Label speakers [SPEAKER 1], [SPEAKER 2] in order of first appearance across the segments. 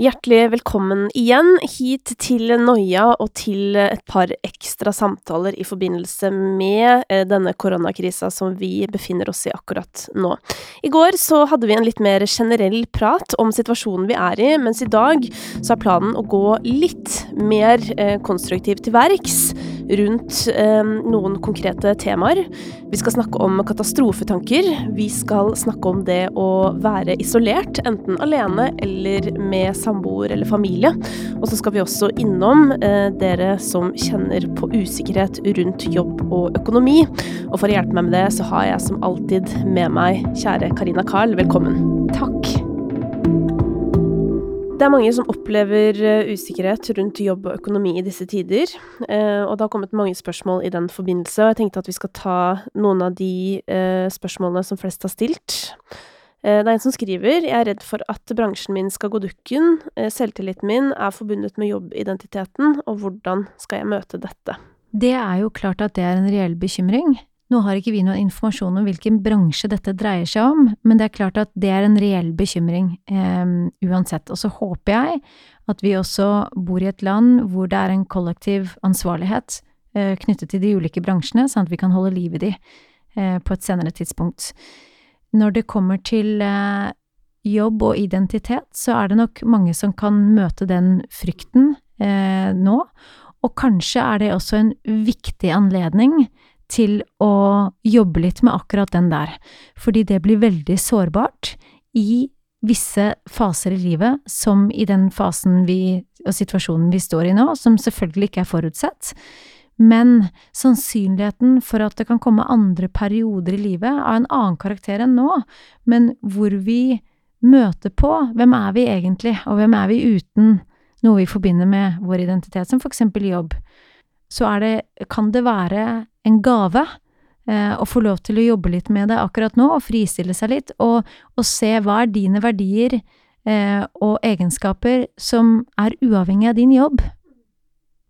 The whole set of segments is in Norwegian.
[SPEAKER 1] Hjertelig velkommen igjen hit til Noia og til et par ekstra samtaler i forbindelse med eh, denne koronakrisa som vi befinner oss i akkurat nå. I går så hadde vi en litt mer generell prat om situasjonen vi er i, mens i dag så er planen å gå litt mer eh, konstruktivt til verks rundt eh, noen konkrete temaer. Vi skal snakke om katastrofetanker. Vi skal snakke om det å være isolert, enten alene eller med samboer eller familie. Og så skal vi også innom eh, dere som kjenner på usikkerhet rundt jobb og økonomi. Og for å hjelpe meg med det, så har jeg som alltid med meg kjære Karina Carl. Velkommen.
[SPEAKER 2] Takk.
[SPEAKER 1] Det er mange som opplever eh, usikkerhet rundt jobb og økonomi i disse tider, eh, og det har kommet mange spørsmål i den forbindelse, og jeg tenkte at vi skal ta noen av de eh, spørsmålene som flest har stilt. Det er en som skriver jeg er redd for at bransjen min skal gå dukken, selvtilliten min er forbundet med jobbidentiteten, og hvordan skal jeg møte dette?
[SPEAKER 2] Det er jo klart at det er en reell bekymring. Nå har ikke vi noen informasjon om hvilken bransje dette dreier seg om, men det er klart at det er en reell bekymring um, uansett. Og så håper jeg at vi også bor i et land hvor det er en kollektiv ansvarlighet uh, knyttet til de ulike bransjene, sånn at vi kan holde liv i de uh, på et senere tidspunkt. Når det kommer til uh, jobb og identitet, så er det nok mange som kan møte den frykten nå, og kanskje er det også en viktig anledning til å jobbe litt med akkurat den der, fordi det blir veldig sårbart i visse faser i livet, som i den fasen vi, og situasjonen vi står i nå, som selvfølgelig ikke er forutsett. Men sannsynligheten for at det kan komme andre perioder i livet av en annen karakter enn nå, men hvor vi møter på hvem er vi egentlig, og hvem er vi uten noe vi forbinder med vår identitet, som for eksempel jobb, så det, kan det være en gave eh, å få lov til å jobbe litt med det akkurat nå, og fristille seg litt, og, og se hva er dine verdier eh, og egenskaper som er uavhengig av din jobb.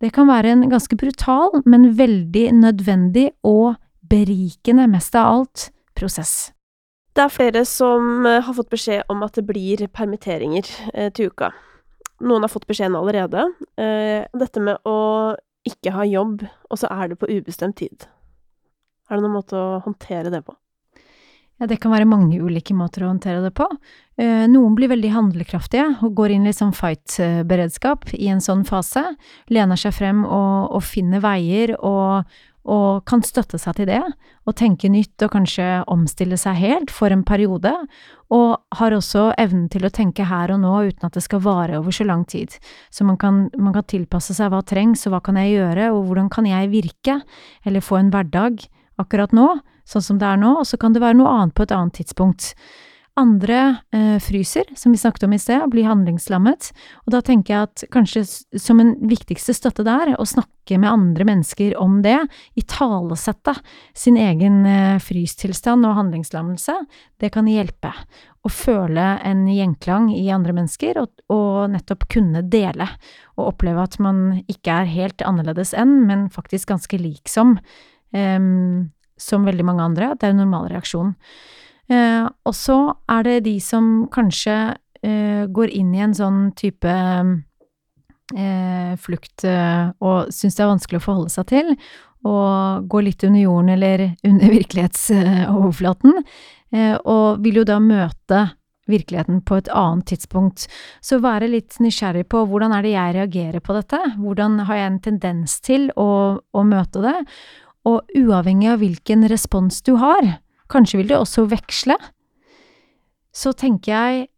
[SPEAKER 2] Det kan være en ganske brutal, men veldig nødvendig og berikende, mest av alt, prosess.
[SPEAKER 1] Det er flere som eh, har fått beskjed om at det blir permitteringer eh, til uka. Noen har fått beskjeden allerede. Eh, dette med å ikke har jobb, og så er det på ubestemt tid. Er det noen måte å håndtere det på?
[SPEAKER 2] Ja, det kan være mange ulike måter å håndtere det på. Eh, noen blir veldig handlekraftige og går inn i sånn fight-beredskap i en sånn fase. Lener seg frem og, og finner veier og, og kan støtte seg til det, og tenke nytt og kanskje omstille seg helt for en periode, og har også evnen til å tenke her og nå uten at det skal vare over så lang tid. Så man kan, man kan tilpasse seg hva trengs, og hva kan jeg gjøre, og hvordan kan jeg virke, eller få en hverdag akkurat nå, sånn som det er nå, og så kan det være noe annet på et annet tidspunkt. Andre eh, fryser, som vi snakket om i sted, blir handlingslammet. Og da tenker jeg at kanskje som en viktigste støtte der, å snakke med andre mennesker om det, italesette sin egen eh, frystilstand og handlingslammelse, det kan hjelpe. Å føle en gjenklang i andre mennesker, og, og nettopp kunne dele. Og oppleve at man ikke er helt annerledes enn, men faktisk ganske lik som. Eh, som veldig mange andre. Det er en normal reaksjon. Eh, og så er det de som kanskje eh, går inn i en sånn type eh, flukt og syns det er vanskelig å forholde seg til, og går litt under jorden eller under virkelighetsoverflaten, og vil jo da møte virkeligheten på et annet tidspunkt. Så være litt nysgjerrig på hvordan er det jeg reagerer på dette, hvordan har jeg en tendens til å, å møte det, og uavhengig av hvilken respons du har, Kanskje vil det også veksle. Så tenker jeg,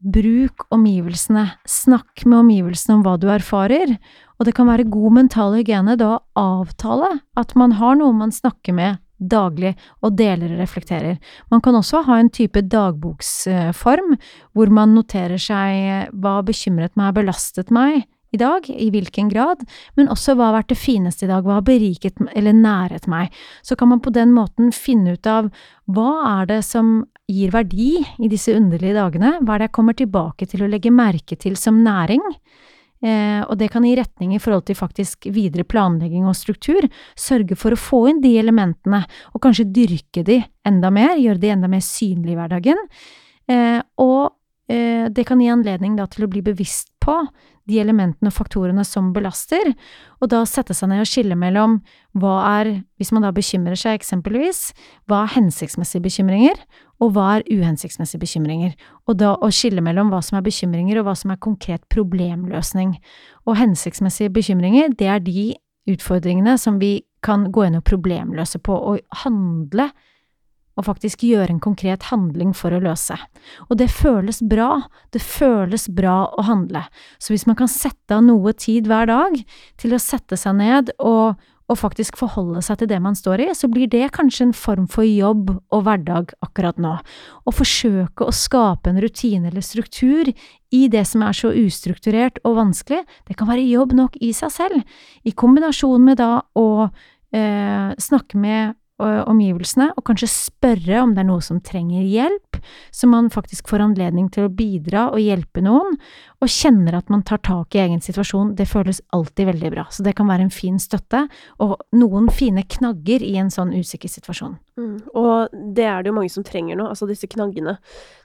[SPEAKER 2] bruk omgivelsene, snakk med omgivelsene om hva du erfarer, og det kan være god mental hygiene da å avtale at man har noe man snakker med daglig og deler og reflekterer. Man kan også ha en type dagboksform hvor man noterer seg hva bekymret meg, belastet meg, i dag, i hvilken grad, men også hva har vært det fineste i dag, hva har beriket eller næret meg. Så kan man på den måten finne ut av hva er det som gir verdi i disse underlige dagene, hva er det jeg kommer tilbake til å legge merke til som næring? Eh, og det kan gi retning i forhold til faktisk videre planlegging og struktur, sørge for å få inn de elementene, og kanskje dyrke de enda mer, gjøre de enda mer synlige i hverdagen, eh, og det kan gi anledning da til å bli bevisst på de elementene og faktorene som belaster, og da sette seg ned og skille mellom hva er, hvis man da bekymrer seg eksempelvis, hva er hensiktsmessige bekymringer, og hva er uhensiktsmessige bekymringer, og da å skille mellom hva som er bekymringer og hva som er konkret problemløsning. Og hensiktsmessige bekymringer, det er de utfordringene som vi kan gå inn og problemløse på, og handle og faktisk gjøre en konkret handling for å løse. Og det føles bra, det føles bra å handle. Så hvis man kan sette av noe tid hver dag til å sette seg ned og, og faktisk forholde seg til det man står i, så blir det kanskje en form for jobb og hverdag akkurat nå. Å forsøke å skape en rutine eller struktur i det som er så ustrukturert og vanskelig, det kan være jobb nok i seg selv, i kombinasjon med da å eh, snakke med omgivelsene, og kanskje spørre om det er noe som trenger hjelp, så man faktisk får anledning til å bidra og hjelpe noen, og kjenner at man tar tak i egen situasjon, det føles alltid veldig bra. Så det kan være en fin støtte, og noen fine knagger i en sånn usikker situasjon.
[SPEAKER 1] Mm, og det er det jo mange som trenger nå, altså disse knaggene.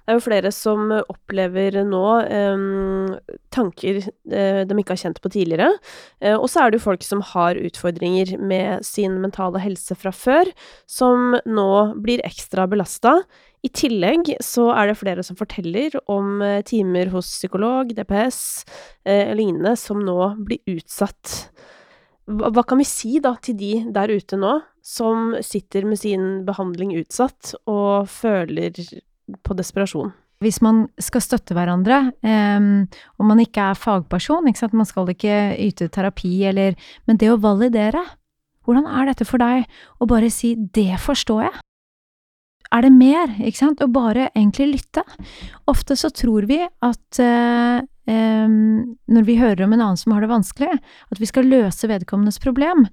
[SPEAKER 1] Det er jo flere som opplever nå eh, tanker de ikke har kjent på tidligere. Eh, og så er det jo folk som har utfordringer med sin mentale helse fra før, som nå blir ekstra belasta. I tillegg så er det flere som forteller om uh, timer hos psykolog, DPS eh, lignende, som nå blir utsatt. Hva, hva kan vi si da til de der ute nå, som sitter med sin behandling utsatt og føler på desperasjon?
[SPEAKER 2] hvis man skal støtte hverandre, um, og man ikke er fagperson, ikke man skal ikke yte terapi eller Men det å validere, hvordan er dette for deg? Å bare si 'det forstår jeg'. Er det mer, ikke sant? Å bare egentlig lytte. Ofte så tror vi at eh, eh, når vi hører om en annen som har det vanskelig, at vi skal løse vedkommendes problem.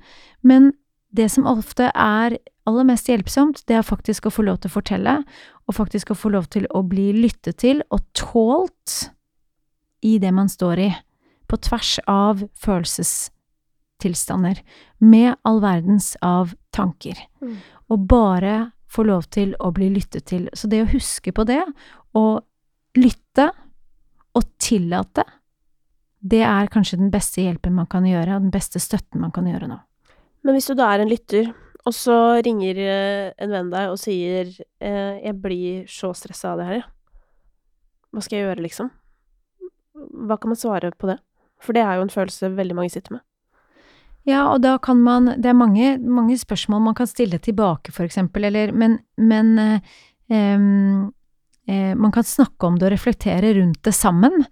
[SPEAKER 2] Men det som ofte er aller mest hjelpsomt, det er faktisk å få lov til å fortelle, og faktisk å få lov til å bli lyttet til og tålt i det man står i, på tvers av følelsestilstander, med all verdens av tanker, mm. og bare få lov til å bli lyttet til. Så det å huske på det, og lytte, og tillate, det er kanskje den beste hjelpen man kan gjøre, og den beste støtten man kan gjøre nå.
[SPEAKER 1] Men hvis du da er en lytter, og så ringer eh, en venn deg og sier eh, 'jeg blir så stressa av det her, hva skal jeg gjøre, liksom? Hva kan man svare på det? For det er jo en følelse veldig mange sitter med.
[SPEAKER 2] Ja, og da kan man Det er mange, mange spørsmål man kan stille tilbake, for eksempel, eller Men, men eh, eh, man kan snakke om det og reflektere rundt det sammen.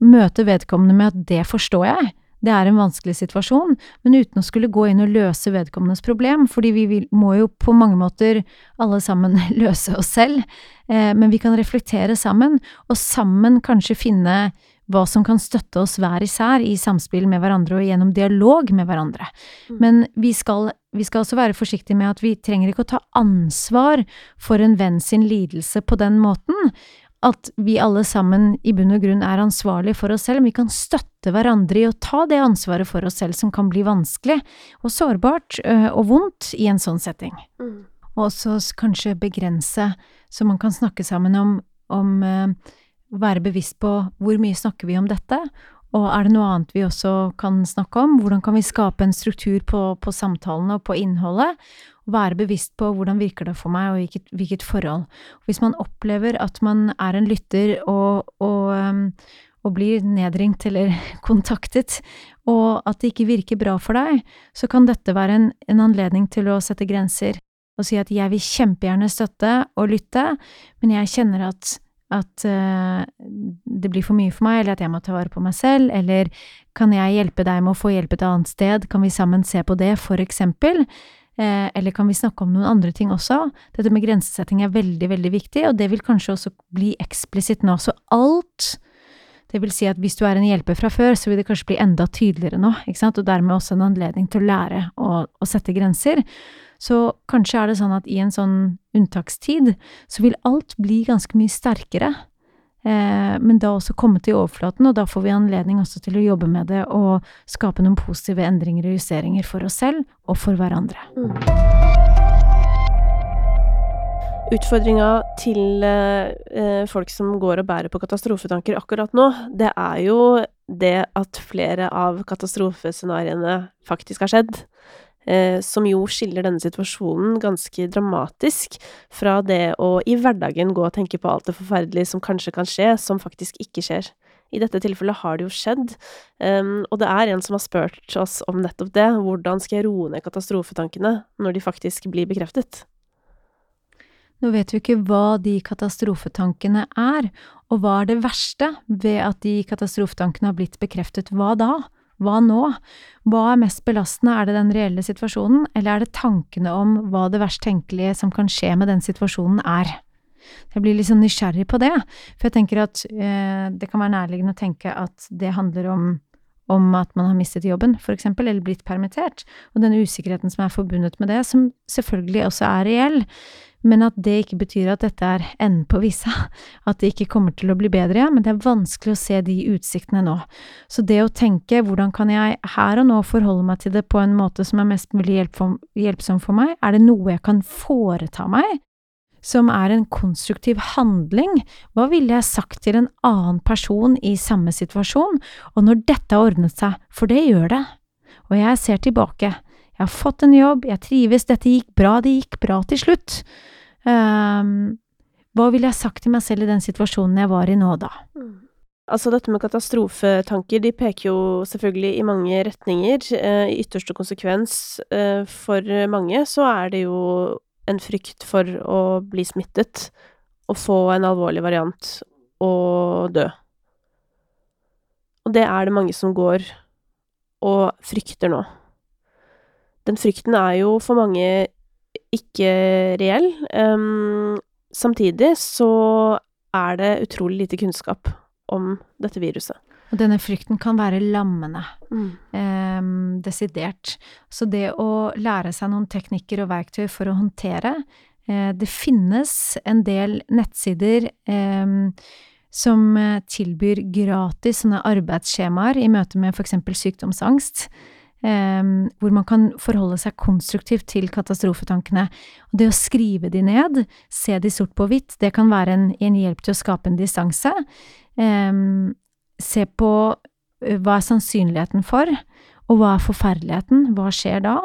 [SPEAKER 2] Møte vedkommende med at 'det forstår jeg'. Det er en vanskelig situasjon, men uten å skulle gå inn og løse vedkommendes problem, fordi vi vil, må jo på mange måter alle sammen løse oss selv, eh, men vi kan reflektere sammen, og sammen kanskje finne hva som kan støtte oss hver især i samspill med hverandre og gjennom dialog med hverandre. Mm. Men vi skal, vi skal også være forsiktige med at vi trenger ikke å ta ansvar for en venn sin lidelse på den måten at vi alle sammen i bunn og grunn er ansvarlige for oss selv, men vi kan støtte hverandre i å ta det ansvaret for oss selv som kan bli vanskelig og sårbart og vondt i en sånn setting. Mm. Og også kanskje begrense, så man kan snakke sammen om, om å være bevisst på hvor mye snakker vi om dette, og er det noe annet vi også kan snakke om? Hvordan kan vi skape en struktur på, på samtalene og på innholdet? være bevisst på hvordan virker det for meg, og hvilket, hvilket forhold. Hvis man opplever at man er en lytter og, og, um, og, blir nedringt eller kontaktet, og at det ikke virker bra for deg, så kan dette være en, en anledning til å sette grenser og si at jeg vil kjempegjerne støtte og lytte, men jeg kjenner at at uh, det blir for mye for meg, eller at jeg må ta vare på meg selv, eller kan jeg hjelpe deg med å få hjelp et annet sted, kan vi sammen se på det, for eksempel? Eh, eller kan vi snakke om noen andre ting også? Dette med grensesetting er veldig, veldig viktig, og det vil kanskje også bli eksplisitt nå. Så alt det vil si at hvis du er en hjelper fra før, så vil det kanskje bli enda tydeligere nå, ikke sant, og dermed også en anledning til å lære å, å sette grenser. Så kanskje er det sånn at i en sånn unntakstid, så vil alt bli ganske mye sterkere Eh, men da også komme til overflaten, og da får vi anledning også til å jobbe med det og skape noen positive endringer og justeringer for oss selv og for hverandre. Mm.
[SPEAKER 1] Utfordringa til eh, folk som går og bærer på katastrofetanker akkurat nå, det er jo det at flere av katastrofescenarioene faktisk har skjedd. Eh, som jo skiller denne situasjonen ganske dramatisk fra det å i hverdagen gå og tenke på alt det forferdelige som kanskje kan skje, som faktisk ikke skjer. I dette tilfellet har det jo skjedd, um, og det er en som har spurt oss om nettopp det. Hvordan skal jeg roe ned katastrofetankene når de faktisk blir bekreftet?
[SPEAKER 2] Nå vet vi ikke hva de katastrofetankene er, og hva er det verste ved at de katastrofetankene har blitt bekreftet, hva da? Hva nå? Hva er mest belastende, er det den reelle situasjonen, eller er det tankene om hva det verst tenkelige som kan skje med den situasjonen er? Jeg blir litt sånn nysgjerrig på det, for jeg tenker at eh, det kan være nærliggende å tenke at det handler om om at man har mistet jobben, for eksempel, eller blitt permittert, og den usikkerheten som er forbundet med det, som selvfølgelig også er reell, men at det ikke betyr at dette er enden på visa, at det ikke kommer til å bli bedre, men det er vanskelig å se de utsiktene nå. Så det å tenke hvordan kan jeg her og nå forholde meg til det på en måte som er mest mulig hjelpsom for meg, er det noe jeg kan foreta meg som er en konstruktiv handling, hva ville jeg sagt til en annen person i samme situasjon, og når dette har ordnet seg, for det gjør det, og jeg ser tilbake, jeg har fått en jobb, jeg trives, dette gikk bra, det gikk bra til slutt. Um, hva ville jeg sagt til meg selv i den situasjonen jeg var i nå, da? Mm.
[SPEAKER 1] Altså, dette med katastrofetanker, de peker jo selvfølgelig i mange retninger. Eh, I ytterste konsekvens eh, for mange så er det jo en frykt for å bli smittet og få en alvorlig variant og dø. Og det er det mange som går og frykter nå. Den frykten er jo for mange ikke reell. Um, samtidig så er det utrolig lite kunnskap om dette viruset.
[SPEAKER 2] Og denne frykten kan være lammende. Mm. Eh, desidert. Så det å lære seg noen teknikker og verktøy for å håndtere eh, Det finnes en del nettsider eh, som tilbyr gratis sånne arbeidsskjemaer i møte med f.eks. sykdomsangst. Um, hvor man kan forholde seg konstruktivt til katastrofetankene. Og det å skrive de ned, se de sort på hvitt, det kan være en, en hjelp til å skape en distanse. Um, se på hva er sannsynligheten for, og hva er forferdeligheten, hva skjer da?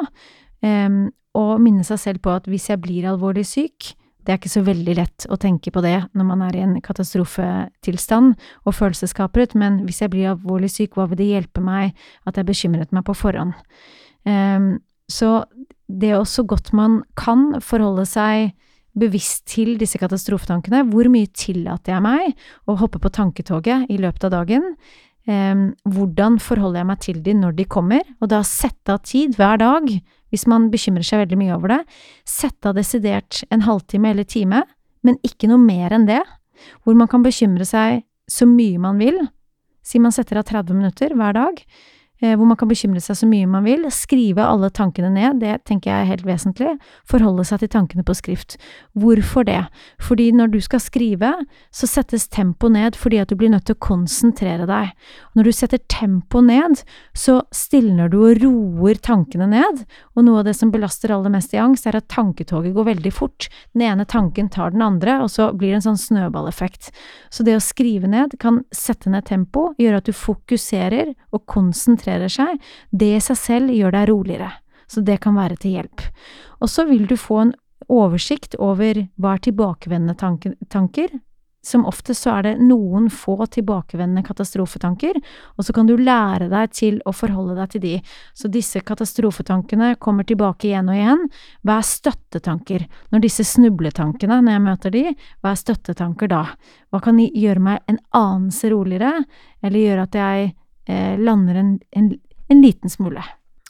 [SPEAKER 2] Um, og minne seg selv på at hvis jeg blir alvorlig syk, det er ikke så veldig lett å tenke på det når man er i en katastrofetilstand og følelsesskapet, men hvis jeg blir alvorlig syk, hva vil det hjelpe meg at jeg bekymret meg på forhånd? Um, så det er også godt man kan forholde seg bevisst til disse katastrofetankene. Hvor mye tillater jeg meg å hoppe på tanketoget i løpet av dagen? Eh, hvordan forholder jeg meg til de når de kommer? Og da sette av tid hver dag, hvis man bekymrer seg veldig mye over det. Sette av desidert en halvtime eller time, men ikke noe mer enn det. Hvor man kan bekymre seg så mye man vil. Si man setter av 30 minutter hver dag. Eh, hvor man kan bekymre seg så mye man vil. Skrive alle tankene ned, det tenker jeg er helt vesentlig. Forholde seg til tankene på skrift. Hvorfor det? Fordi når du skal skrive, så settes tempo ned fordi at du blir nødt til å konsentrere deg. Når du setter tempo ned, så stilner du og roer tankene ned, og noe av det som belaster aller mest i angst, er at tanketoget går veldig fort. Den ene tanken tar den andre, og så blir det en sånn snøballeffekt. Så det å skrive ned kan sette ned tempo, gjøre at du fokuserer og konsentrerer konsentrerer seg, det i seg selv gjør deg roligere. Så det kan være til hjelp. Og så vil du få en oversikt over hva er tilbakevendende tanker. Som oftest så er det noen få tilbakevendende katastrofetanker, og så kan du lære deg til å forholde deg til de. Så disse katastrofetankene kommer tilbake igjen og igjen. Hva er støttetanker? Når disse snubletankene, når jeg møter de, hva er støttetanker da? Hva kan gjøre meg en anelse roligere, eller gjøre at jeg lander en, en, en, liten smule.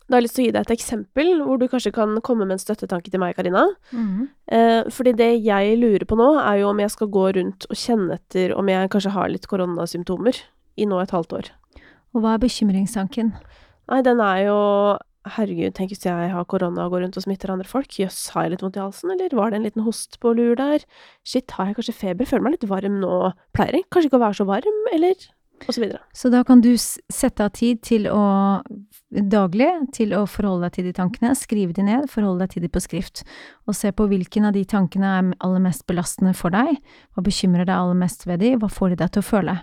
[SPEAKER 1] Da har jeg lyst til å gi deg et eksempel hvor du kanskje kan komme med en støttetanke til meg, Karina. Mm. Eh, fordi det jeg lurer på nå, er jo om jeg skal gå rundt og kjenne etter om jeg kanskje har litt koronasymptomer i nå et halvt år.
[SPEAKER 2] Og hva er bekymringstanken?
[SPEAKER 1] Nei, den er jo Herregud, tenk hvis jeg har korona og går rundt og smitter andre folk. Jøss, har jeg litt vondt i halsen, eller var det en liten host på lur der? Shit, har jeg kanskje feber? Føler meg litt varm nå. Pleier jeg kanskje ikke å være så varm, eller osv. Så,
[SPEAKER 2] så da kan du sette av tid til å daglig til å forholde deg til de tankene, skrive de ned, forholde deg til de på skrift, og se på hvilken av de tankene er aller mest belastende for deg, hva bekymrer deg aller mest ved de, hva får de deg til å føle.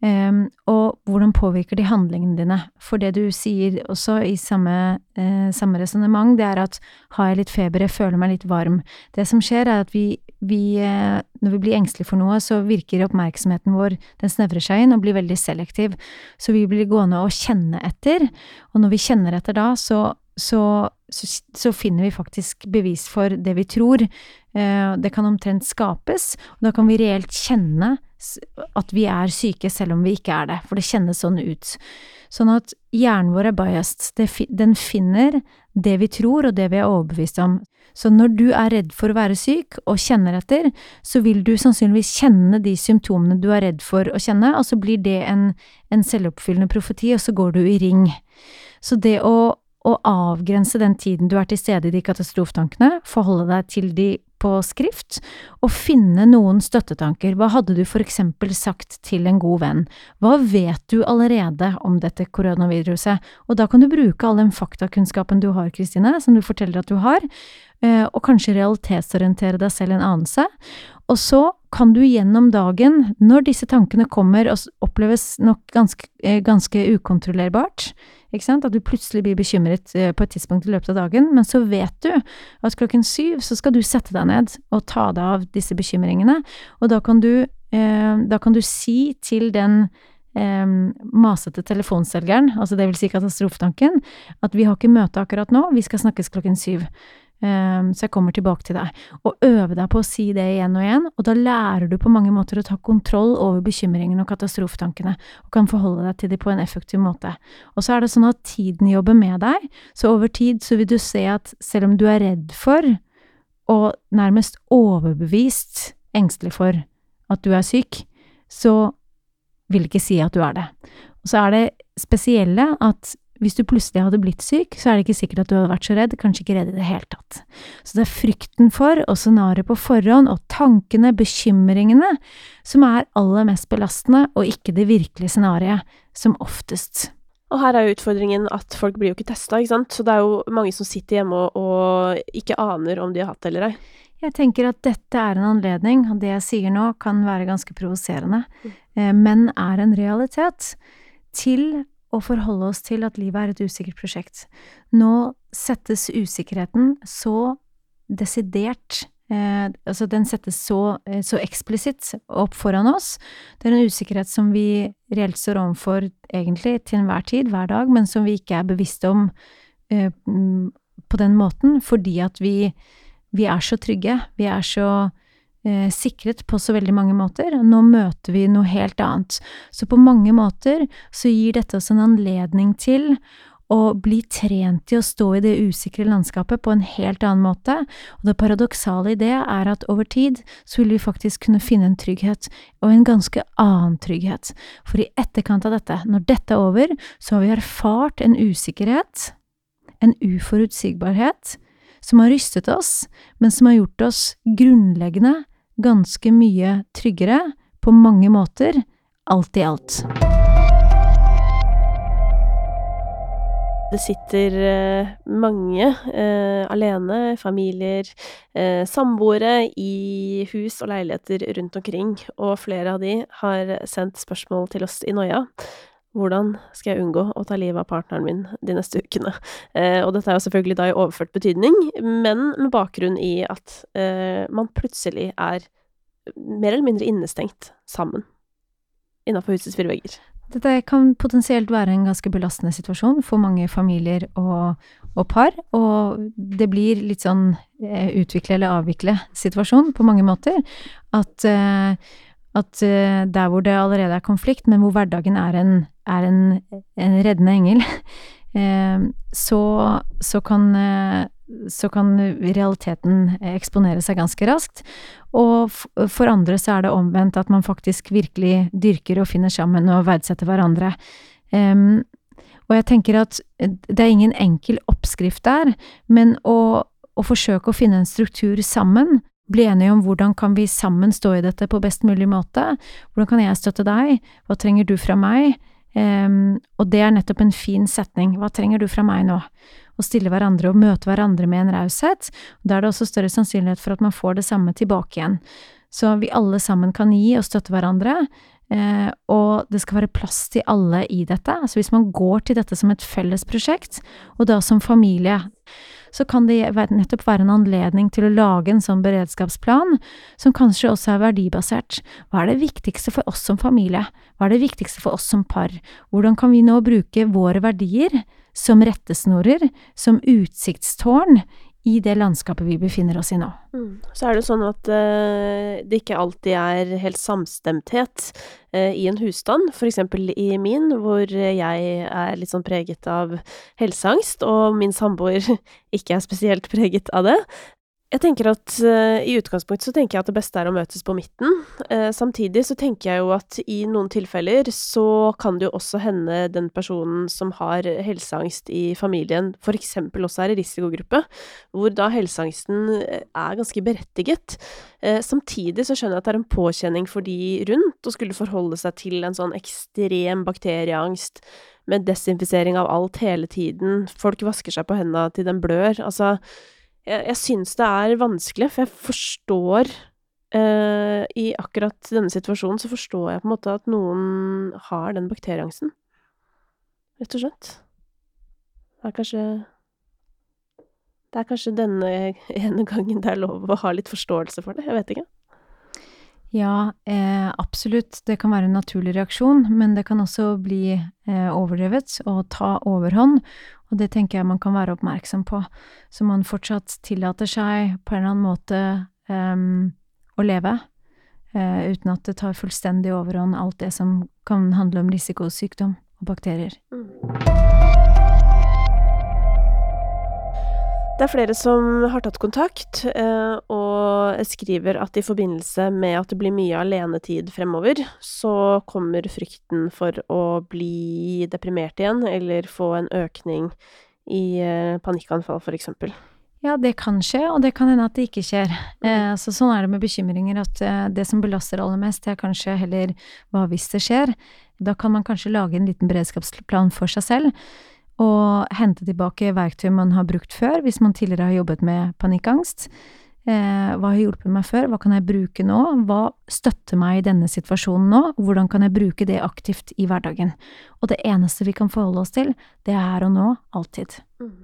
[SPEAKER 2] Um, og hvordan påvirker de handlingene dine? For det du sier også i samme, uh, samme resonnement, det er at har jeg litt feber, jeg føler meg litt varm. Det som skjer, er at vi, vi uh, når vi blir engstelige for noe, så virker oppmerksomheten vår, den snevrer seg inn og blir veldig selektiv. Så vi blir gående og kjenne etter, og når vi kjenner etter da, så så, så, så, finner vi faktisk bevis for det vi tror. Uh, det kan omtrent skapes, og da kan vi reelt kjenne at vi er syke selv om vi ikke er det, for det kjennes sånn ut. Sånn at hjernen vår er biased, den finner det vi tror og det vi er overbevist om. Så når du er redd for å være syk og kjenner etter, så vil du sannsynligvis kjenne de symptomene du er redd for å kjenne, og så blir det en, en selvoppfyllende profeti, og så går du i ring. Så det å, å avgrense den tiden du er til stede i de katastrofetankene, forholde deg til de på skrift, og finne noen støttetanker. Hva hadde du for eksempel sagt til en god venn? Hva vet du allerede om dette koronaviruset? Og da kan du bruke all den faktakunnskapen du har, Kristine, som du forteller at du har, og kanskje realitetsorientere deg selv en anelse. Og så kan du gjennom dagen, når disse tankene kommer og oppleves nok ganske, eh, ganske ukontrollerbart? At du plutselig blir bekymret eh, på et tidspunkt i løpet av dagen, men så vet du at klokken syv så skal du sette deg ned og ta deg av disse bekymringene, og da kan du, eh, da kan du si til den eh, masete telefonselgeren, altså det vil si katastrofetanken, at vi har ikke møte akkurat nå, vi skal snakkes klokken syv. Um, så jeg kommer tilbake til deg. Og øve deg på å si det igjen og igjen, og da lærer du på mange måter å ta kontroll over bekymringene og katastrofetankene, og kan forholde deg til dem på en effektiv måte. Og så er det sånn at tiden jobber med deg, så over tid så vil du se at selv om du er redd for, og nærmest overbevist engstelig for at du er syk, så vil ikke si at du er det. Og så er det spesielle at hvis du plutselig hadde blitt syk, så er det ikke sikkert at du hadde vært så redd, kanskje ikke redd i det hele tatt. Så det er frykten for, og scenarioet på forhånd, og tankene, bekymringene, som er aller mest belastende, og ikke det virkelige scenarioet, som oftest.
[SPEAKER 1] Og her er jo utfordringen at folk blir jo ikke testa, ikke sant, så det er jo mange som sitter hjemme og, og ikke aner om de har hatt det eller ei.
[SPEAKER 2] Jeg tenker at dette er en anledning, og det jeg sier nå kan være ganske provoserende, mm. Eh, men er en realitet, til å forholde oss til at livet er et usikkert prosjekt. Nå settes usikkerheten så desidert eh, altså den settes så, eh, så eksplisitt opp foran oss. Det er en usikkerhet som vi reelt står overfor egentlig til enhver tid, hver dag, men som vi ikke er bevisste om eh, på den måten, fordi at vi, vi er så trygge, vi er så sikret på så veldig mange måter. Nå møter vi noe helt annet. Så på mange måter så gir dette oss en anledning til å bli trent i å stå i det usikre landskapet på en helt annen måte, og det paradoksale i det er at over tid så vil vi faktisk kunne finne en trygghet, og en ganske annen trygghet, for i etterkant av dette, når dette er over, så har vi erfart en usikkerhet, en uforutsigbarhet, som har rystet oss, men som har gjort oss grunnleggende ganske mye tryggere på mange måter, alt i alt.
[SPEAKER 1] Det sitter eh, mange eh, alene, familier, eh, samboere i hus og leiligheter rundt omkring, og flere av de har sendt spørsmål til oss i Noia. Hvordan skal jeg unngå å ta livet av partneren min de neste ukene? Eh, og dette er jo selvfølgelig da i overført betydning, men med bakgrunn i at eh, man plutselig er mer eller mindre innestengt sammen innafor husets fire vegger.
[SPEAKER 2] Dette kan potensielt være en ganske belastende situasjon for mange familier og, og par, og det blir litt sånn eh, utvikle eller avvikle situasjon på mange måter. At, eh, at eh, der hvor det allerede er konflikt, men hvor hverdagen er en, er en, en reddende engel, eh, så, så, kan eh, så kan realiteten eksponere seg ganske raskt. Og for andre så er det omvendt, at man faktisk virkelig dyrker og finner sammen og verdsetter hverandre. Um, og jeg tenker at det er ingen enkel oppskrift der, men å, å forsøke å finne en struktur sammen bli enige om hvordan kan vi sammen stå i dette på best mulig måte, hvordan kan jeg støtte deg, hva trenger du fra meg, um, og det er nettopp en fin setning, hva trenger du fra meg nå? Å stille hverandre og møte hverandre med en raushet, da er det også større sannsynlighet for at man får det samme tilbake igjen. Så vi alle sammen kan gi og støtte hverandre, Uh, og det skal være plass til alle i dette. Altså hvis man går til dette som et felles prosjekt, og da som familie, så kan det nettopp være en anledning til å lage en sånn beredskapsplan, som kanskje også er verdibasert. Hva er det viktigste for oss som familie? Hva er det viktigste for oss som par? Hvordan kan vi nå bruke våre verdier som rettesnorer, som utsiktstårn, i det landskapet vi befinner oss i nå.
[SPEAKER 1] Mm. Så er det sånn at uh, det ikke alltid er helt samstemthet uh, i en husstand, eksempel i min, hvor jeg er litt sånn preget av helseangst, og min samboer ikke er spesielt preget av det. Jeg tenker at uh, i utgangspunktet så tenker jeg at det beste er å møtes på midten. Uh, samtidig så tenker jeg jo at i noen tilfeller så kan det jo også hende den personen som har helseangst i familien, eksempel også er i risikogruppe, hvor da helseangsten eh, er ganske berettiget. Uh, samtidig så skjønner jeg at det er en påkjenning for de rundt å skulle forholde seg til en sånn ekstrem bakterieangst med desinfisering av alt hele tiden, folk vasker seg på hendene til den blør, altså jeg, jeg syns det er vanskelig, for jeg forstår uh, I akkurat denne situasjonen så forstår jeg på en måte at noen har den bakterieangsten. Rett og slett. Det er kanskje Det er kanskje denne ene gangen det er lov å ha litt forståelse for det. Jeg vet ikke.
[SPEAKER 2] Ja, eh, absolutt. Det kan være en naturlig reaksjon, men det kan også bli eh, overdrevet og ta overhånd. Og det tenker jeg man kan være oppmerksom på, så man fortsatt tillater seg på en eller annen måte eh, å leve, uh, uten at det tar fullstendig overhånd alt det som kan handle om risikosykdom og bakterier. Mm.
[SPEAKER 1] Det er flere som har tatt kontakt, eh, og skriver at i forbindelse med at det blir mye alenetid fremover, så kommer frykten for å bli deprimert igjen, eller få en økning i eh, panikkanfall, eksempel.
[SPEAKER 2] Ja, det kan skje, og det kan hende at det ikke skjer. Mm. Eh, så sånn er det med bekymringer, at det som belaster aller mest, det er kanskje heller hva hvis det skjer. Da kan man kanskje lage en liten beredskapsplan for seg selv og hente tilbake verktøy man har brukt før, hvis man tidligere har jobbet med panikkangst. Eh, hva har hjulpet meg før, hva kan jeg bruke nå, hva støtter meg i denne situasjonen nå, hvordan kan jeg bruke det aktivt i hverdagen? Og det eneste vi kan forholde oss til, det er her og nå, alltid. Mm.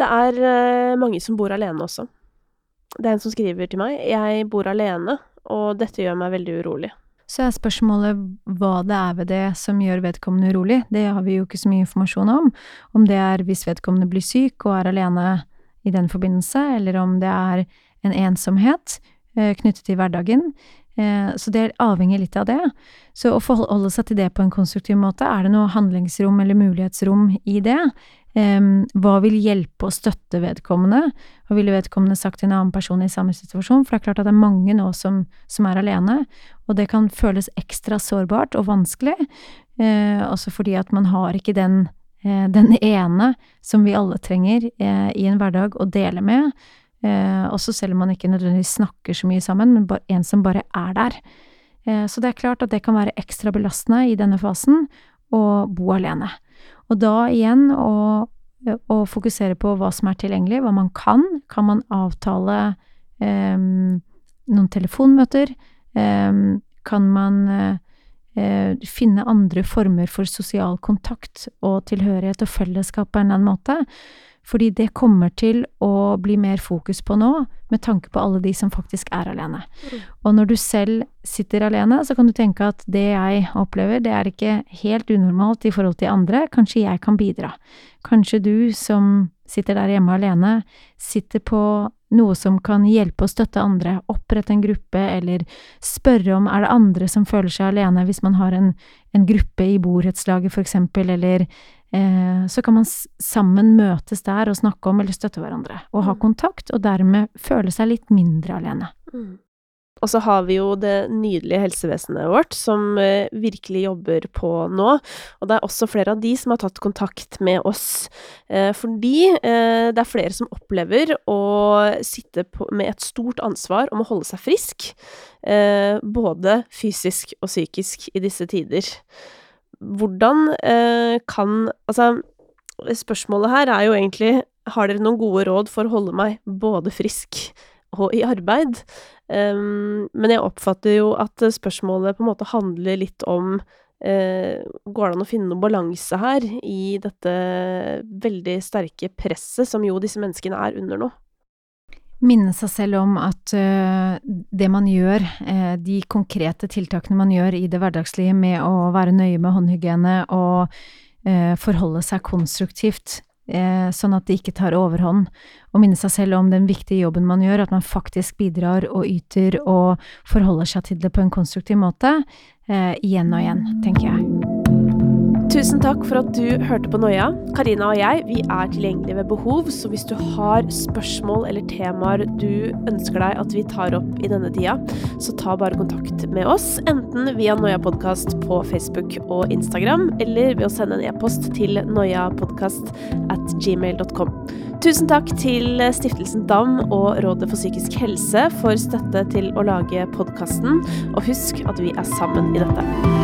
[SPEAKER 1] Det er uh, mange som bor alene også. Det er en som skriver til meg, jeg bor alene, og dette gjør meg veldig urolig.
[SPEAKER 2] Så er spørsmålet hva det er ved det som gjør vedkommende urolig. Det har vi jo ikke så mye informasjon om. Om det er hvis vedkommende blir syk og er alene i den forbindelse, eller om det er en ensomhet eh, knyttet til hverdagen. Eh, så det avhenger litt av det. Så å forholde seg til det på en konstruktiv måte, er det noe handlingsrom eller mulighetsrom i det? Hva vil hjelpe og støtte vedkommende? Hva ville vedkommende sagt til en annen person i samme situasjon? For det er klart at det er mange nå som, som er alene, og det kan føles ekstra sårbart og vanskelig. eh, også fordi at man har ikke den, uh, den ene som vi alle trenger uh, i en hverdag å dele med. også selv om man ikke nødvendigvis snakker så mye sammen, men en som bare er der. så det er klart at det kan være ekstra belastende i denne fasen å bo alene. Og da igjen å, å, fokusere på hva som er tilgjengelig, hva man kan. Kan man avtale um, noen telefonmøter? Um, kan man uh, finne andre former for sosial kontakt og tilhørighet og fellesskap på en eller annen måte? Fordi det kommer til å bli mer fokus på nå, med tanke på alle de som faktisk er alene. Mm. Og når du selv sitter alene, så kan du tenke at det jeg opplever, det er ikke helt unormalt i forhold til andre, kanskje jeg kan bidra. Kanskje du som sitter der hjemme alene, sitter på noe som kan hjelpe og støtte andre, opprette en gruppe, eller spørre om er det andre som føler seg alene hvis man har en, en gruppe i borettslaget, for eksempel, eller så kan man sammen møtes der og snakke om eller støtte hverandre, og ha mm. kontakt, og dermed føle seg litt mindre alene. Mm.
[SPEAKER 1] Og så har vi jo det nydelige helsevesenet vårt, som eh, virkelig jobber på nå. Og det er også flere av de som har tatt kontakt med oss. Eh, fordi eh, det er flere som opplever å sitte med et stort ansvar om å holde seg frisk. Eh, både fysisk og psykisk i disse tider. Hvordan eh, kan Altså, spørsmålet her er jo egentlig har dere noen gode råd for å holde meg både frisk og i arbeid? Um, men jeg oppfatter jo at spørsmålet på en måte handler litt om uh, Går det an å finne noen balanse her i dette veldig sterke presset som jo disse menneskene er under nå?
[SPEAKER 2] Minne seg selv om at uh, det man gjør, uh, de konkrete tiltakene man gjør i det hverdagslige med å være nøye med håndhygiene og forholde seg konstruktivt Eh, sånn at det ikke tar overhånd. Og minne seg selv om den viktige jobben man gjør, at man faktisk bidrar og yter og forholder seg til det på en konstruktiv måte, eh, igjen og igjen, tenker jeg.
[SPEAKER 1] Tusen takk for at du hørte på Noia. Karina og jeg vi er tilgjengelige ved behov, så hvis du har spørsmål eller temaer du ønsker deg at vi tar opp i denne tida, så ta bare kontakt med oss, enten via Noia Podkast på Facebook og Instagram, eller ved å sende en e-post til noiapodkast at gmail.com. Tusen takk til Stiftelsen DAM og Rådet for psykisk helse for støtte til å lage podkasten, og husk at vi er sammen i dette.